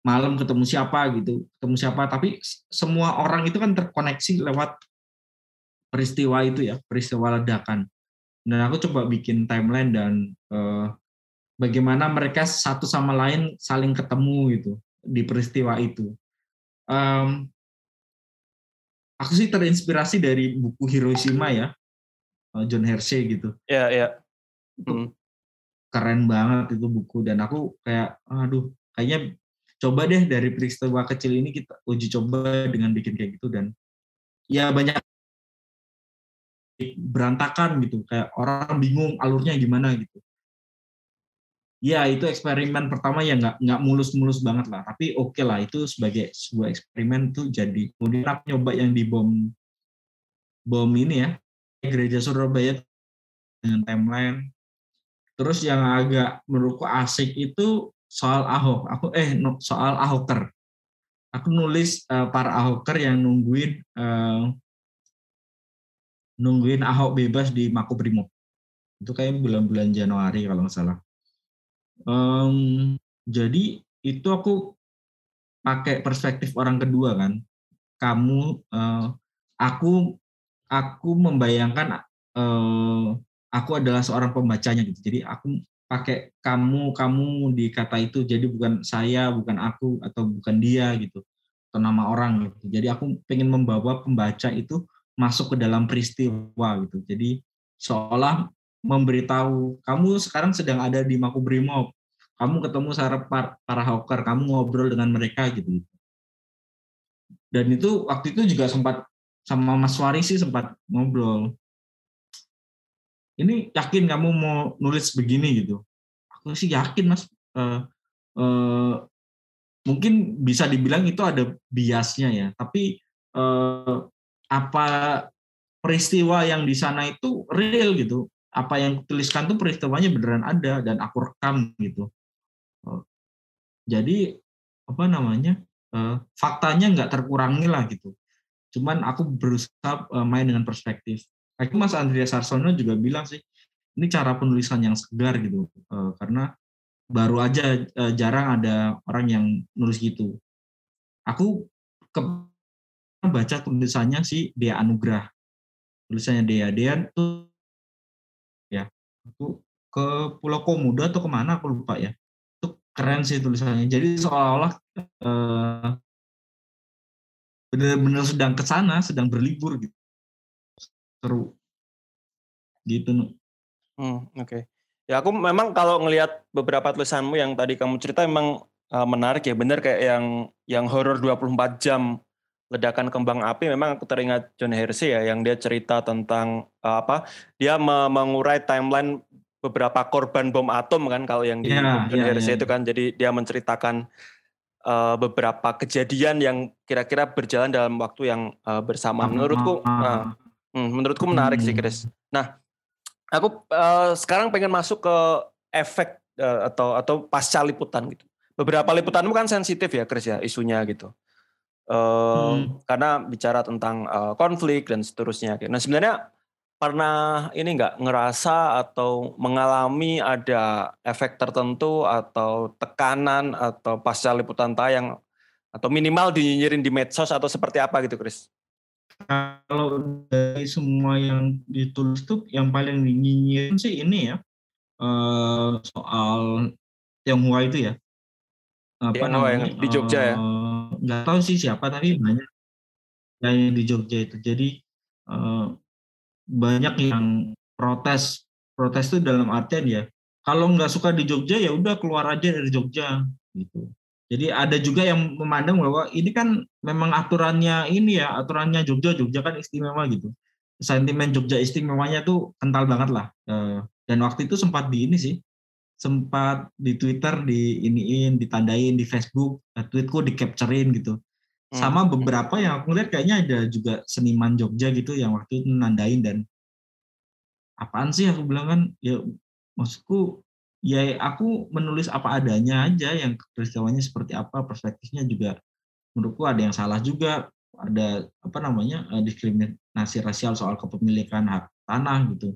malam ketemu siapa gitu, ketemu siapa tapi semua orang itu kan terkoneksi lewat peristiwa itu ya, peristiwa ledakan. Dan aku coba bikin timeline dan uh, bagaimana mereka satu sama lain saling ketemu gitu di peristiwa itu. Um, aku sih terinspirasi dari buku Hiroshima ya. Eh, John Hersey gitu. Ya yeah, ya yeah. hmm. keren banget itu buku. Dan aku kayak aduh kayaknya coba deh dari peristiwa kecil ini kita uji coba dengan bikin kayak gitu. Dan ya banyak berantakan gitu. Kayak orang bingung alurnya gimana gitu ya itu eksperimen pertama ya nggak nggak mulus-mulus banget lah. Tapi oke okay lah itu sebagai sebuah eksperimen tuh jadi kemudian aku nyoba yang di bom bom ini ya gereja Surabaya dengan timeline. Terus yang agak menurutku asik itu soal Ahok. Aku eh soal Ahoker aku nulis uh, para Ahoker yang nungguin uh, nungguin Ahok bebas di Makobrimob. Itu kayak bulan-bulan Januari kalau nggak salah Um, jadi itu aku pakai perspektif orang kedua kan. Kamu, uh, aku, aku membayangkan uh, aku adalah seorang pembacanya gitu. Jadi aku pakai kamu, kamu di kata itu. Jadi bukan saya, bukan aku atau bukan dia gitu atau nama orang gitu. Jadi aku pengen membawa pembaca itu masuk ke dalam peristiwa gitu. Jadi seolah memberitahu kamu sekarang sedang ada di Makobrimob, kamu ketemu para, para hawker, kamu ngobrol dengan mereka gitu. Dan itu waktu itu juga sempat sama Mas Wari sih sempat ngobrol. Ini yakin kamu mau nulis begini gitu? Aku sih yakin Mas. Uh, uh, mungkin bisa dibilang itu ada biasnya ya, tapi uh, apa peristiwa yang di sana itu real gitu apa yang tuliskan tuh peristiwanya beneran ada dan aku rekam gitu. Oh. Jadi apa namanya uh, faktanya nggak terkurangi lah gitu. Cuman aku berusaha uh, main dengan perspektif. Kayak Mas Andreas Sarsono juga bilang sih ini cara penulisan yang segar gitu karena baru aja jarang ada orang yang nulis gitu. Aku ke baca tulisannya si Dea Anugrah. Tulisannya Dea. Dea tuh aku ke Pulau Komodo atau ke mana aku lupa ya. Itu keren sih tulisannya. Jadi seolah-olah eh, benar-benar sedang ke sana sedang berlibur gitu. Seru. Gitu Hmm, oke. Okay. Ya aku memang kalau ngelihat beberapa tulisanmu yang tadi kamu cerita memang uh, menarik ya, benar kayak yang yang horor 24 jam ledakan kembang api memang aku teringat John Hersey ya yang dia cerita tentang uh, apa? Dia mengurai timeline beberapa korban bom atom kan kalau yang di yeah, John yeah, Hersey yeah. itu kan jadi dia menceritakan uh, beberapa kejadian yang kira-kira berjalan dalam waktu yang uh, bersamaan. Menurutku, uh, hmm, menurutku menarik hmm. sih, Chris. Nah, aku uh, sekarang pengen masuk ke efek uh, atau atau pasca liputan gitu. Beberapa liputanmu kan sensitif ya, Chris ya, isunya gitu. Uh, hmm. Karena bicara tentang uh, konflik dan seterusnya. Nah sebenarnya pernah ini nggak ngerasa atau mengalami ada efek tertentu atau tekanan atau pasca liputan tayang atau minimal dinyinyirin di medsos atau seperti apa gitu, Chris? Kalau dari semua yang ditulis tuh yang paling dinyinyirin sih ini ya uh, soal Tionghoa itu ya. Apa Tionghoa namanya? yang di Jogja uh, ya? Eh, nggak tahu sih siapa tapi banyak yang di Jogja itu. Jadi uh, banyak yang protes. Protes itu dalam artian ya kalau nggak suka di Jogja ya udah keluar aja dari Jogja gitu. Jadi ada juga yang memandang bahwa ini kan memang aturannya ini ya, aturannya Jogja, Jogja kan istimewa gitu. Sentimen Jogja istimewanya tuh kental banget lah. Eh, dan waktu itu sempat di ini sih, sempat di Twitter di iniin, ditandain di Facebook, eh, tweetku di capturein gitu. Hmm. Sama beberapa yang aku lihat kayaknya ada juga seniman Jogja gitu yang waktu itu nandain dan apaan sih aku bilang kan ya maksudku ya aku menulis apa adanya aja yang peristiwanya seperti apa perspektifnya juga menurutku ada yang salah juga ada apa namanya eh, diskriminasi rasial soal kepemilikan hak tanah gitu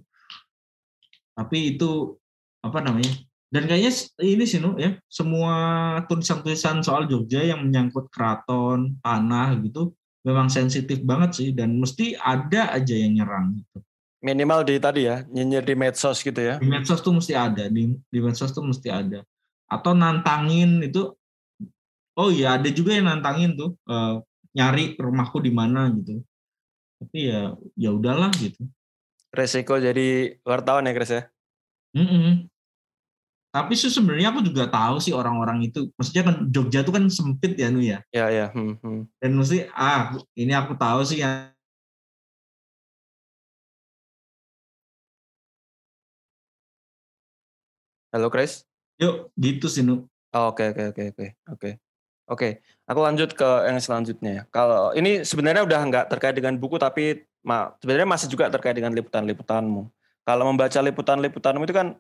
tapi itu apa namanya dan kayaknya ini sih nu ya semua tulisan-tulisan soal Jogja yang menyangkut keraton tanah gitu memang sensitif banget sih dan mesti ada aja yang nyerang gitu. Minimal di tadi ya nyinyir di medsos gitu ya. Di medsos tuh mesti ada di di medsos tuh mesti ada. Atau nantangin itu oh iya ada juga yang nantangin tuh uh, nyari rumahku di mana gitu. Tapi ya ya udahlah gitu. Resiko jadi wartawan ya Chris ya? Mm -mm. Tapi sih sebenarnya aku juga tahu sih orang-orang itu maksudnya kan Jogja tuh kan sempit ya nu ya ya ya hmm, hmm. dan mesti ah ini aku tahu sih yang Halo Chris? Yuk, gitu sih Nu. Oh, oke oke oke oke oke. Oke, aku lanjut ke yang selanjutnya ya. Kalau ini sebenarnya udah nggak terkait dengan buku tapi ma, sebenarnya masih juga terkait dengan liputan-liputanmu. Kalau membaca liputan-liputanmu itu kan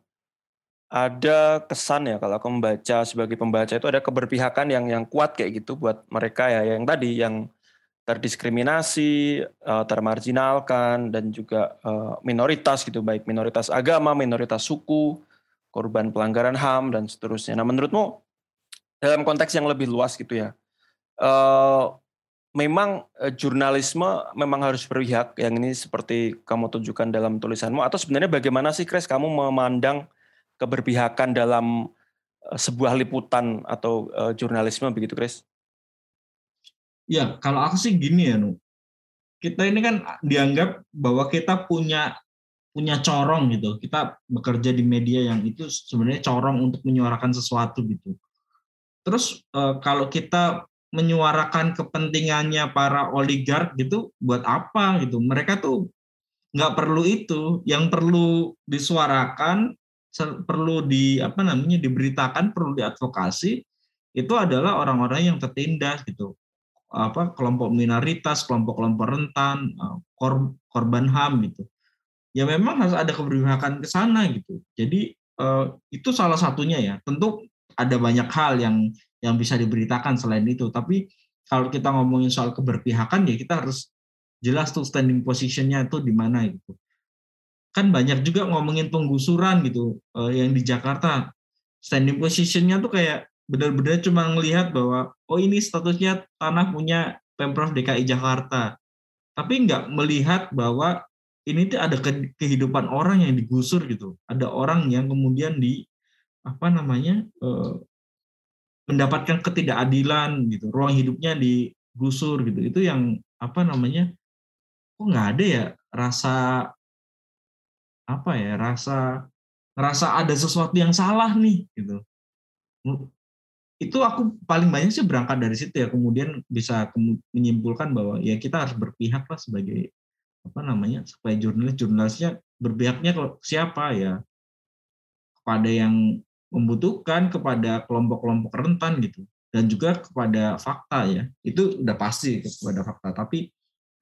ada kesan ya kalau aku membaca sebagai pembaca itu ada keberpihakan yang yang kuat kayak gitu buat mereka ya yang tadi yang terdiskriminasi, eh, termarginalkan dan juga eh, minoritas gitu baik minoritas agama, minoritas suku, korban pelanggaran HAM dan seterusnya. Nah, menurutmu dalam konteks yang lebih luas gitu ya, uh, memang jurnalisme memang harus berpihak yang ini seperti kamu tunjukkan dalam tulisanmu atau sebenarnya bagaimana sih Chris kamu memandang keberpihakan dalam uh, sebuah liputan atau uh, jurnalisme begitu Chris? Ya, kalau aku sih gini ya, Nu. Kita ini kan dianggap bahwa kita punya punya corong gitu. Kita bekerja di media yang itu sebenarnya corong untuk menyuarakan sesuatu gitu. Terus eh, kalau kita menyuarakan kepentingannya para oligark gitu, buat apa gitu? Mereka tuh nggak perlu itu. Yang perlu disuarakan, perlu di apa namanya diberitakan, perlu diadvokasi itu adalah orang-orang yang tertindas gitu apa kelompok minoritas, kelompok-kelompok rentan, eh, korban HAM gitu ya memang harus ada keberpihakan ke sana gitu. Jadi uh, itu salah satunya ya. Tentu ada banyak hal yang yang bisa diberitakan selain itu. Tapi kalau kita ngomongin soal keberpihakan ya kita harus jelas tuh standing positionnya itu di mana gitu. Kan banyak juga ngomongin penggusuran gitu uh, yang di Jakarta. Standing positionnya tuh kayak benar-benar cuma melihat bahwa oh ini statusnya tanah punya pemprov DKI Jakarta, tapi nggak melihat bahwa ini tuh ada kehidupan orang yang digusur gitu. Ada orang yang kemudian di apa namanya eh, mendapatkan ketidakadilan gitu. Ruang hidupnya digusur gitu. Itu yang apa namanya? Kok nggak ada ya rasa apa ya rasa rasa ada sesuatu yang salah nih gitu. Itu aku paling banyak sih berangkat dari situ ya. Kemudian bisa menyimpulkan bahwa ya kita harus berpihak lah sebagai apa namanya supaya jurnalis. Jurnalisnya berpihaknya ke siapa ya? Kepada yang membutuhkan kepada kelompok-kelompok rentan gitu. Dan juga kepada fakta ya. Itu udah pasti kepada fakta. Tapi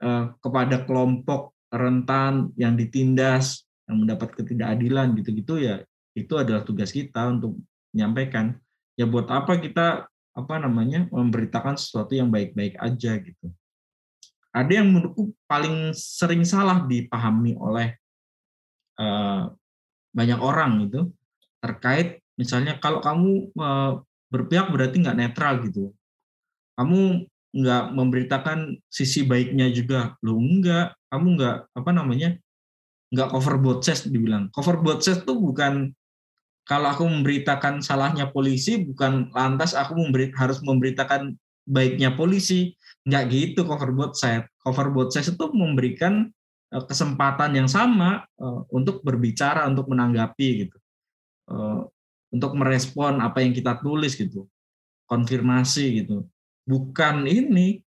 eh, kepada kelompok rentan yang ditindas yang mendapat ketidakadilan gitu-gitu ya itu adalah tugas kita untuk menyampaikan ya buat apa kita apa namanya memberitakan sesuatu yang baik-baik aja gitu. Ada yang menurutku paling sering salah dipahami oleh uh, banyak orang itu terkait misalnya kalau kamu uh, berpihak berarti nggak netral gitu. Kamu nggak memberitakan sisi baiknya juga, lo enggak, kamu nggak apa namanya nggak cover both sides dibilang. Cover both sides tuh bukan kalau aku memberitakan salahnya polisi bukan lantas aku memberi, harus memberitakan baiknya polisi. Nggak gitu cover both side. Cover both side itu memberikan eh, kesempatan yang sama eh, untuk berbicara untuk menanggapi gitu. Eh, untuk merespon apa yang kita tulis gitu. Konfirmasi gitu. Bukan ini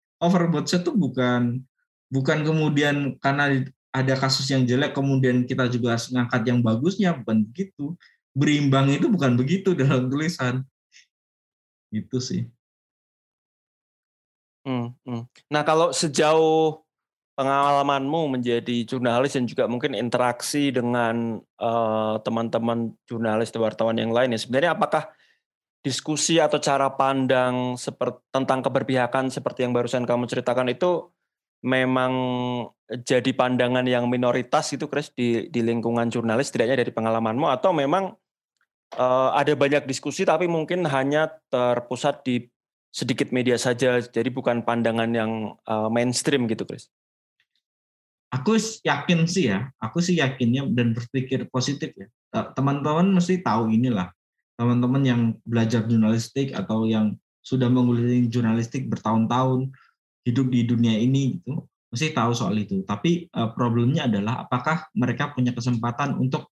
side itu bukan bukan kemudian karena ada kasus yang jelek kemudian kita juga ngangkat yang bagusnya bukan begitu berimbang itu bukan begitu dalam tulisan. Itu sih. Hmm, hmm. Nah kalau sejauh pengalamanmu menjadi jurnalis dan juga mungkin interaksi dengan uh, teman-teman jurnalis atau wartawan yang lain ya sebenarnya apakah diskusi atau cara pandang seperti tentang keberpihakan seperti yang barusan kamu ceritakan itu memang jadi pandangan yang minoritas itu Chris di di lingkungan jurnalis tidaknya dari pengalamanmu atau memang uh, ada banyak diskusi tapi mungkin hanya terpusat di sedikit media saja jadi bukan pandangan yang uh, mainstream gitu Chris. Aku yakin sih ya, aku sih yakinnya dan berpikir positif ya. Teman-teman mesti tahu inilah. Teman-teman yang belajar jurnalistik atau yang sudah menguliti jurnalistik bertahun-tahun hidup di dunia ini gitu mesti tahu soal itu. Tapi uh, problemnya adalah apakah mereka punya kesempatan untuk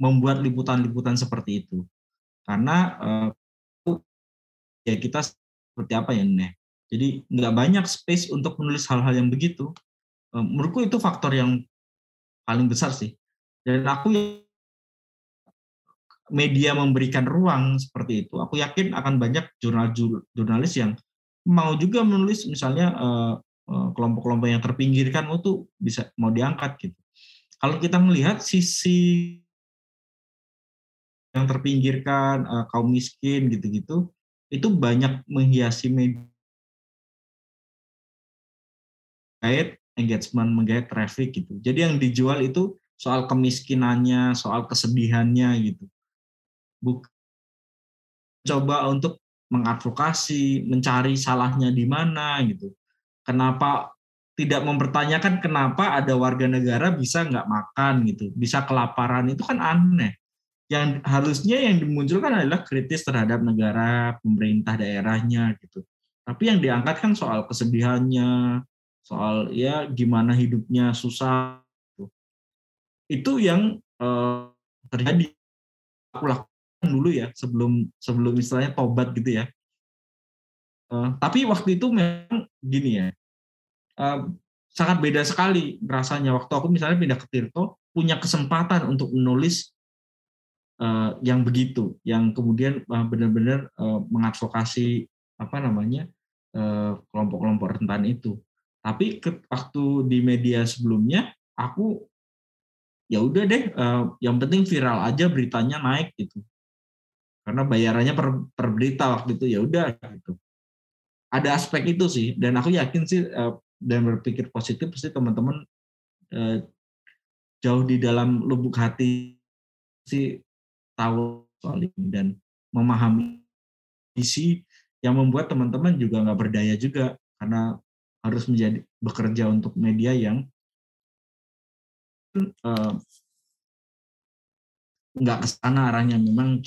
membuat liputan-liputan seperti itu. Karena uh, ya kita seperti apa ya nih. Jadi nggak banyak space untuk menulis hal-hal yang begitu. Uh, menurutku itu faktor yang paling besar sih. Dan aku media memberikan ruang seperti itu. Aku yakin akan banyak jurnal jurnalis yang mau juga menulis misalnya uh, kelompok-kelompok yang terpinggirkan itu bisa mau diangkat gitu. Kalau kita melihat sisi yang terpinggirkan, kaum miskin gitu-gitu, itu banyak menghiasi media engagement, menggait traffic gitu. Jadi yang dijual itu soal kemiskinannya, soal kesedihannya gitu. Bukan coba untuk mengadvokasi, mencari salahnya di mana gitu. Kenapa tidak mempertanyakan kenapa ada warga negara bisa nggak makan gitu, bisa kelaparan itu kan aneh. Yang harusnya yang dimunculkan adalah kritis terhadap negara, pemerintah daerahnya gitu. Tapi yang diangkat kan soal kesedihannya, soal ya gimana hidupnya susah. Gitu. Itu yang eh, terjadi. Aku lakukan dulu ya sebelum sebelum istilahnya tobat gitu ya. Uh, tapi waktu itu memang gini ya, uh, sangat beda sekali rasanya waktu aku misalnya pindah ke Tirto punya kesempatan untuk menulis uh, yang begitu, yang kemudian uh, benar-benar uh, mengadvokasi apa namanya kelompok-kelompok rentan itu. Tapi ke, waktu di media sebelumnya aku ya udah deh, uh, yang penting viral aja beritanya naik gitu karena bayarannya per, per berita waktu itu ya udah gitu. Ada aspek itu sih dan aku yakin sih uh, dan berpikir positif pasti teman-teman uh, jauh di dalam lubuk hati sih tahu soal ini dan memahami isi yang membuat teman-teman juga nggak berdaya juga karena harus menjadi bekerja untuk media yang uh, nggak ke sana arahnya. Memang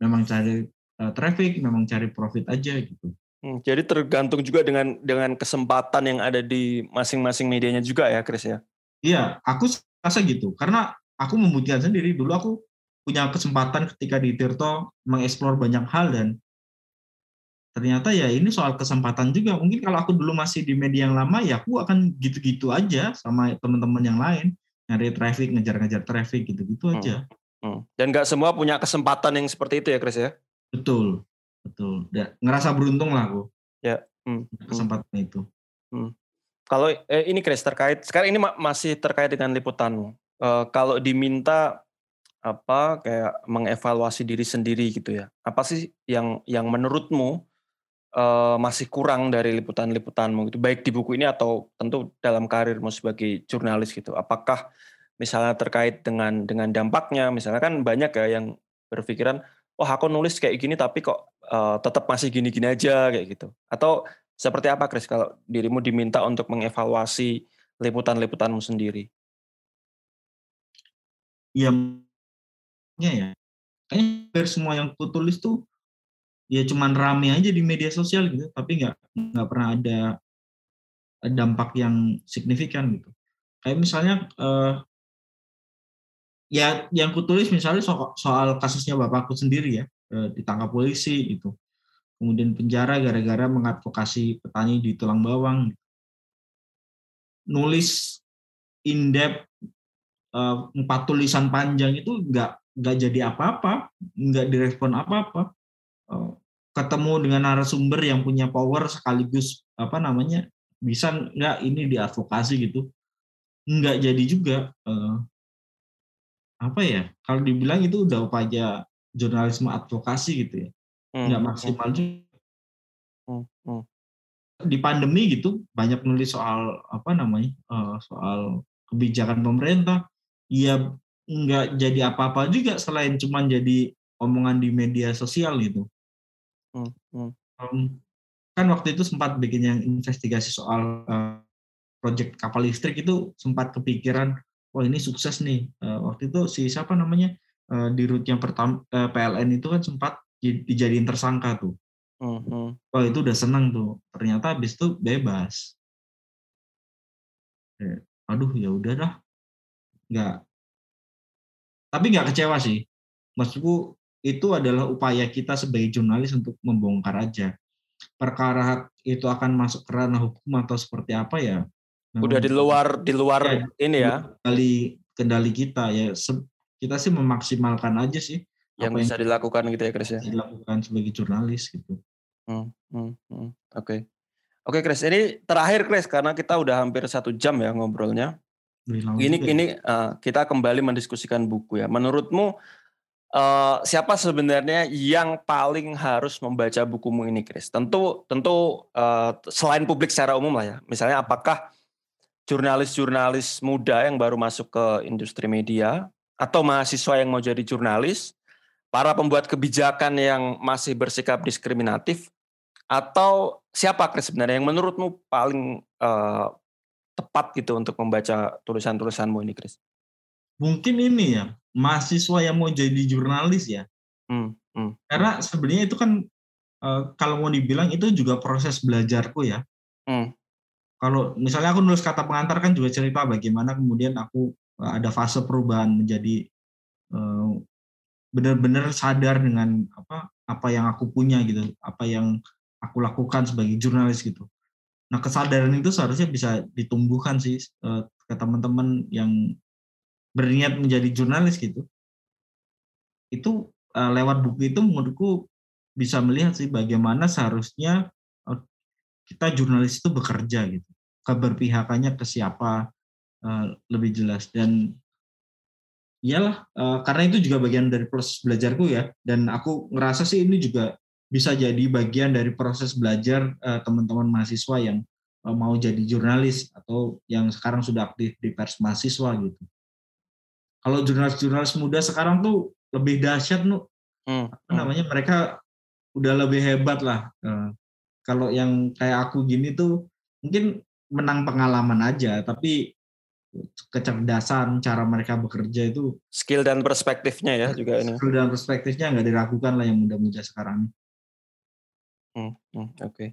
memang cari uh, traffic, memang cari profit aja gitu. Hmm, jadi tergantung juga dengan dengan kesempatan yang ada di masing-masing medianya juga ya, Chris ya. Iya, aku rasa gitu. Karena aku membuktikan sendiri dulu aku punya kesempatan ketika di Tirto mengeksplor banyak hal dan ternyata ya ini soal kesempatan juga mungkin kalau aku dulu masih di media yang lama ya aku akan gitu-gitu aja sama teman-teman yang lain nyari traffic ngejar-ngejar traffic gitu-gitu aja hmm. Dan nggak semua punya kesempatan yang seperti itu ya Chris ya betul betul ya, ngerasa beruntung lah aku ya hmm. kesempatan hmm. itu hmm. kalau eh, ini Chris terkait sekarang ini masih terkait dengan liputanmu uh, kalau diminta apa kayak mengevaluasi diri sendiri gitu ya. Apa sih yang yang menurutmu uh, masih kurang dari liputan-liputanmu gitu, baik di buku ini atau tentu dalam karirmu sebagai jurnalis gitu. Apakah misalnya terkait dengan dengan dampaknya, misalnya kan banyak ya yang berpikiran, wah aku nulis kayak gini tapi kok uh, tetap masih gini-gini aja kayak gitu. Atau seperti apa Chris kalau dirimu diminta untuk mengevaluasi liputan-liputanmu sendiri? Ya ya kayaknya hampir semua yang aku tulis tuh ya cuman rame aja di media sosial gitu tapi nggak nggak pernah ada dampak yang signifikan gitu kayak misalnya uh, ya yang kutulis misalnya soal, soal kasusnya bapakku sendiri ya uh, ditangkap polisi itu kemudian penjara gara-gara mengadvokasi petani di tulang bawang nulis in depth uh, empat tulisan panjang itu nggak nggak jadi apa-apa, nggak direspon apa-apa. Eh, ketemu dengan narasumber yang punya power sekaligus apa namanya bisa nggak ini diadvokasi gitu, nggak jadi juga. Eh, apa ya? Kalau dibilang itu udah upaya jurnalisme advokasi gitu ya, hmm, nggak hmm. maksimal juga. Hmm, Di pandemi gitu banyak nulis soal apa namanya eh, soal kebijakan pemerintah. Ya nggak jadi apa-apa juga selain cuma jadi omongan di media sosial gitu. Hmm, hmm. Um, kan waktu itu sempat bikin yang investigasi soal uh, proyek kapal listrik itu sempat kepikiran, wah ini sukses nih. Uh, waktu itu si siapa namanya uh, di root yang pertama uh, PLN itu kan sempat dijadiin tersangka tuh. Hmm. Wah itu udah senang tuh. Ternyata habis itu bebas. Eh, aduh ya udah dah, nggak tapi nggak kecewa sih. Maksudku itu adalah upaya kita sebagai jurnalis untuk membongkar aja. Perkara itu akan masuk ke ranah hukum atau seperti apa ya? Udah di luar di luar ya, ini ya. Kendali kendali kita ya. Kita sih memaksimalkan aja sih yang bisa yang dilakukan gitu ya Chris ya. Dilakukan sebagai jurnalis gitu. Hmm, hmm, hmm. Oke. Okay. Oke Chris, ini terakhir Chris karena kita udah hampir satu jam ya ngobrolnya. Ini ya? ini uh, kita kembali mendiskusikan buku ya. Menurutmu uh, siapa sebenarnya yang paling harus membaca bukumu ini, Chris? Tentu tentu uh, selain publik secara umum lah ya. Misalnya apakah jurnalis-jurnalis muda yang baru masuk ke industri media atau mahasiswa yang mau jadi jurnalis, para pembuat kebijakan yang masih bersikap diskriminatif atau siapa Chris sebenarnya yang menurutmu paling uh, tepat gitu untuk membaca tulisan-tulisanmu ini, Chris? Mungkin ini ya, mahasiswa yang mau jadi jurnalis ya. Hmm, hmm. Karena sebenarnya itu kan uh, kalau mau dibilang itu juga proses belajarku ya. Hmm. Kalau misalnya aku nulis kata pengantar kan juga cerita bagaimana kemudian aku uh, ada fase perubahan menjadi uh, benar-benar sadar dengan apa apa yang aku punya gitu, apa yang aku lakukan sebagai jurnalis gitu. Nah kesadaran itu seharusnya bisa ditumbuhkan sih uh, ke teman-teman yang berniat menjadi jurnalis gitu. Itu lewat buku itu menurutku bisa melihat sih bagaimana seharusnya kita jurnalis itu bekerja gitu. Keberpihakannya ke siapa uh, lebih jelas dan iyalah uh, karena itu juga bagian dari proses belajarku ya dan aku ngerasa sih ini juga bisa jadi bagian dari proses belajar uh, teman-teman mahasiswa yang uh, mau jadi jurnalis atau yang sekarang sudah aktif di pers mahasiswa gitu. Kalau jurnalis-jurnalis muda sekarang tuh lebih dahsyat nu, hmm. apa namanya mereka udah lebih hebat lah. Uh, kalau yang kayak aku gini tuh mungkin menang pengalaman aja, tapi kecerdasan cara mereka bekerja itu skill dan perspektifnya ya juga ini skill dan perspektifnya nggak diragukan lah yang muda-muda sekarang Hmm, hmm, oke.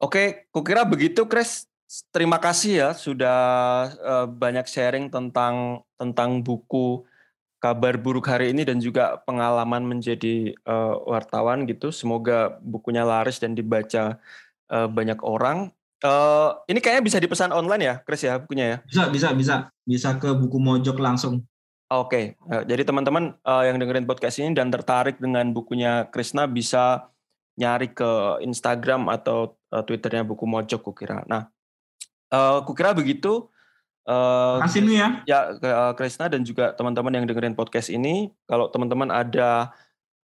Oke, kukira begitu, Chris. terima kasih ya sudah uh, banyak sharing tentang tentang buku kabar buruk hari ini dan juga pengalaman menjadi uh, wartawan gitu. Semoga bukunya laris dan dibaca uh, banyak orang. Uh, ini kayaknya bisa dipesan online ya, Chris ya bukunya ya? Bisa, bisa, bisa, bisa ke buku Mojok langsung. Oke, okay. jadi teman-teman uh, yang dengerin podcast ini dan tertarik dengan bukunya Krisna bisa nyari ke Instagram atau uh, Twitternya buku Mojok kukira. Nah, uh, kukira begitu. Uh, Kasih nih ya. Ya, uh, Krisna dan juga teman-teman yang dengerin podcast ini, kalau teman-teman ada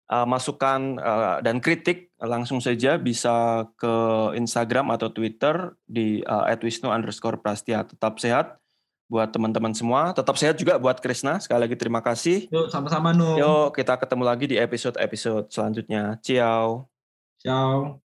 uh, masukan uh, dan kritik, langsung saja bisa ke Instagram atau Twitter di uh, @wisnu underscore prastia. Tetap sehat buat teman-teman semua. Tetap sehat juga buat Krisna. Sekali lagi terima kasih. Yuk, sama-sama, Nu. Yuk, kita ketemu lagi di episode-episode selanjutnya. Ciao. Ciao.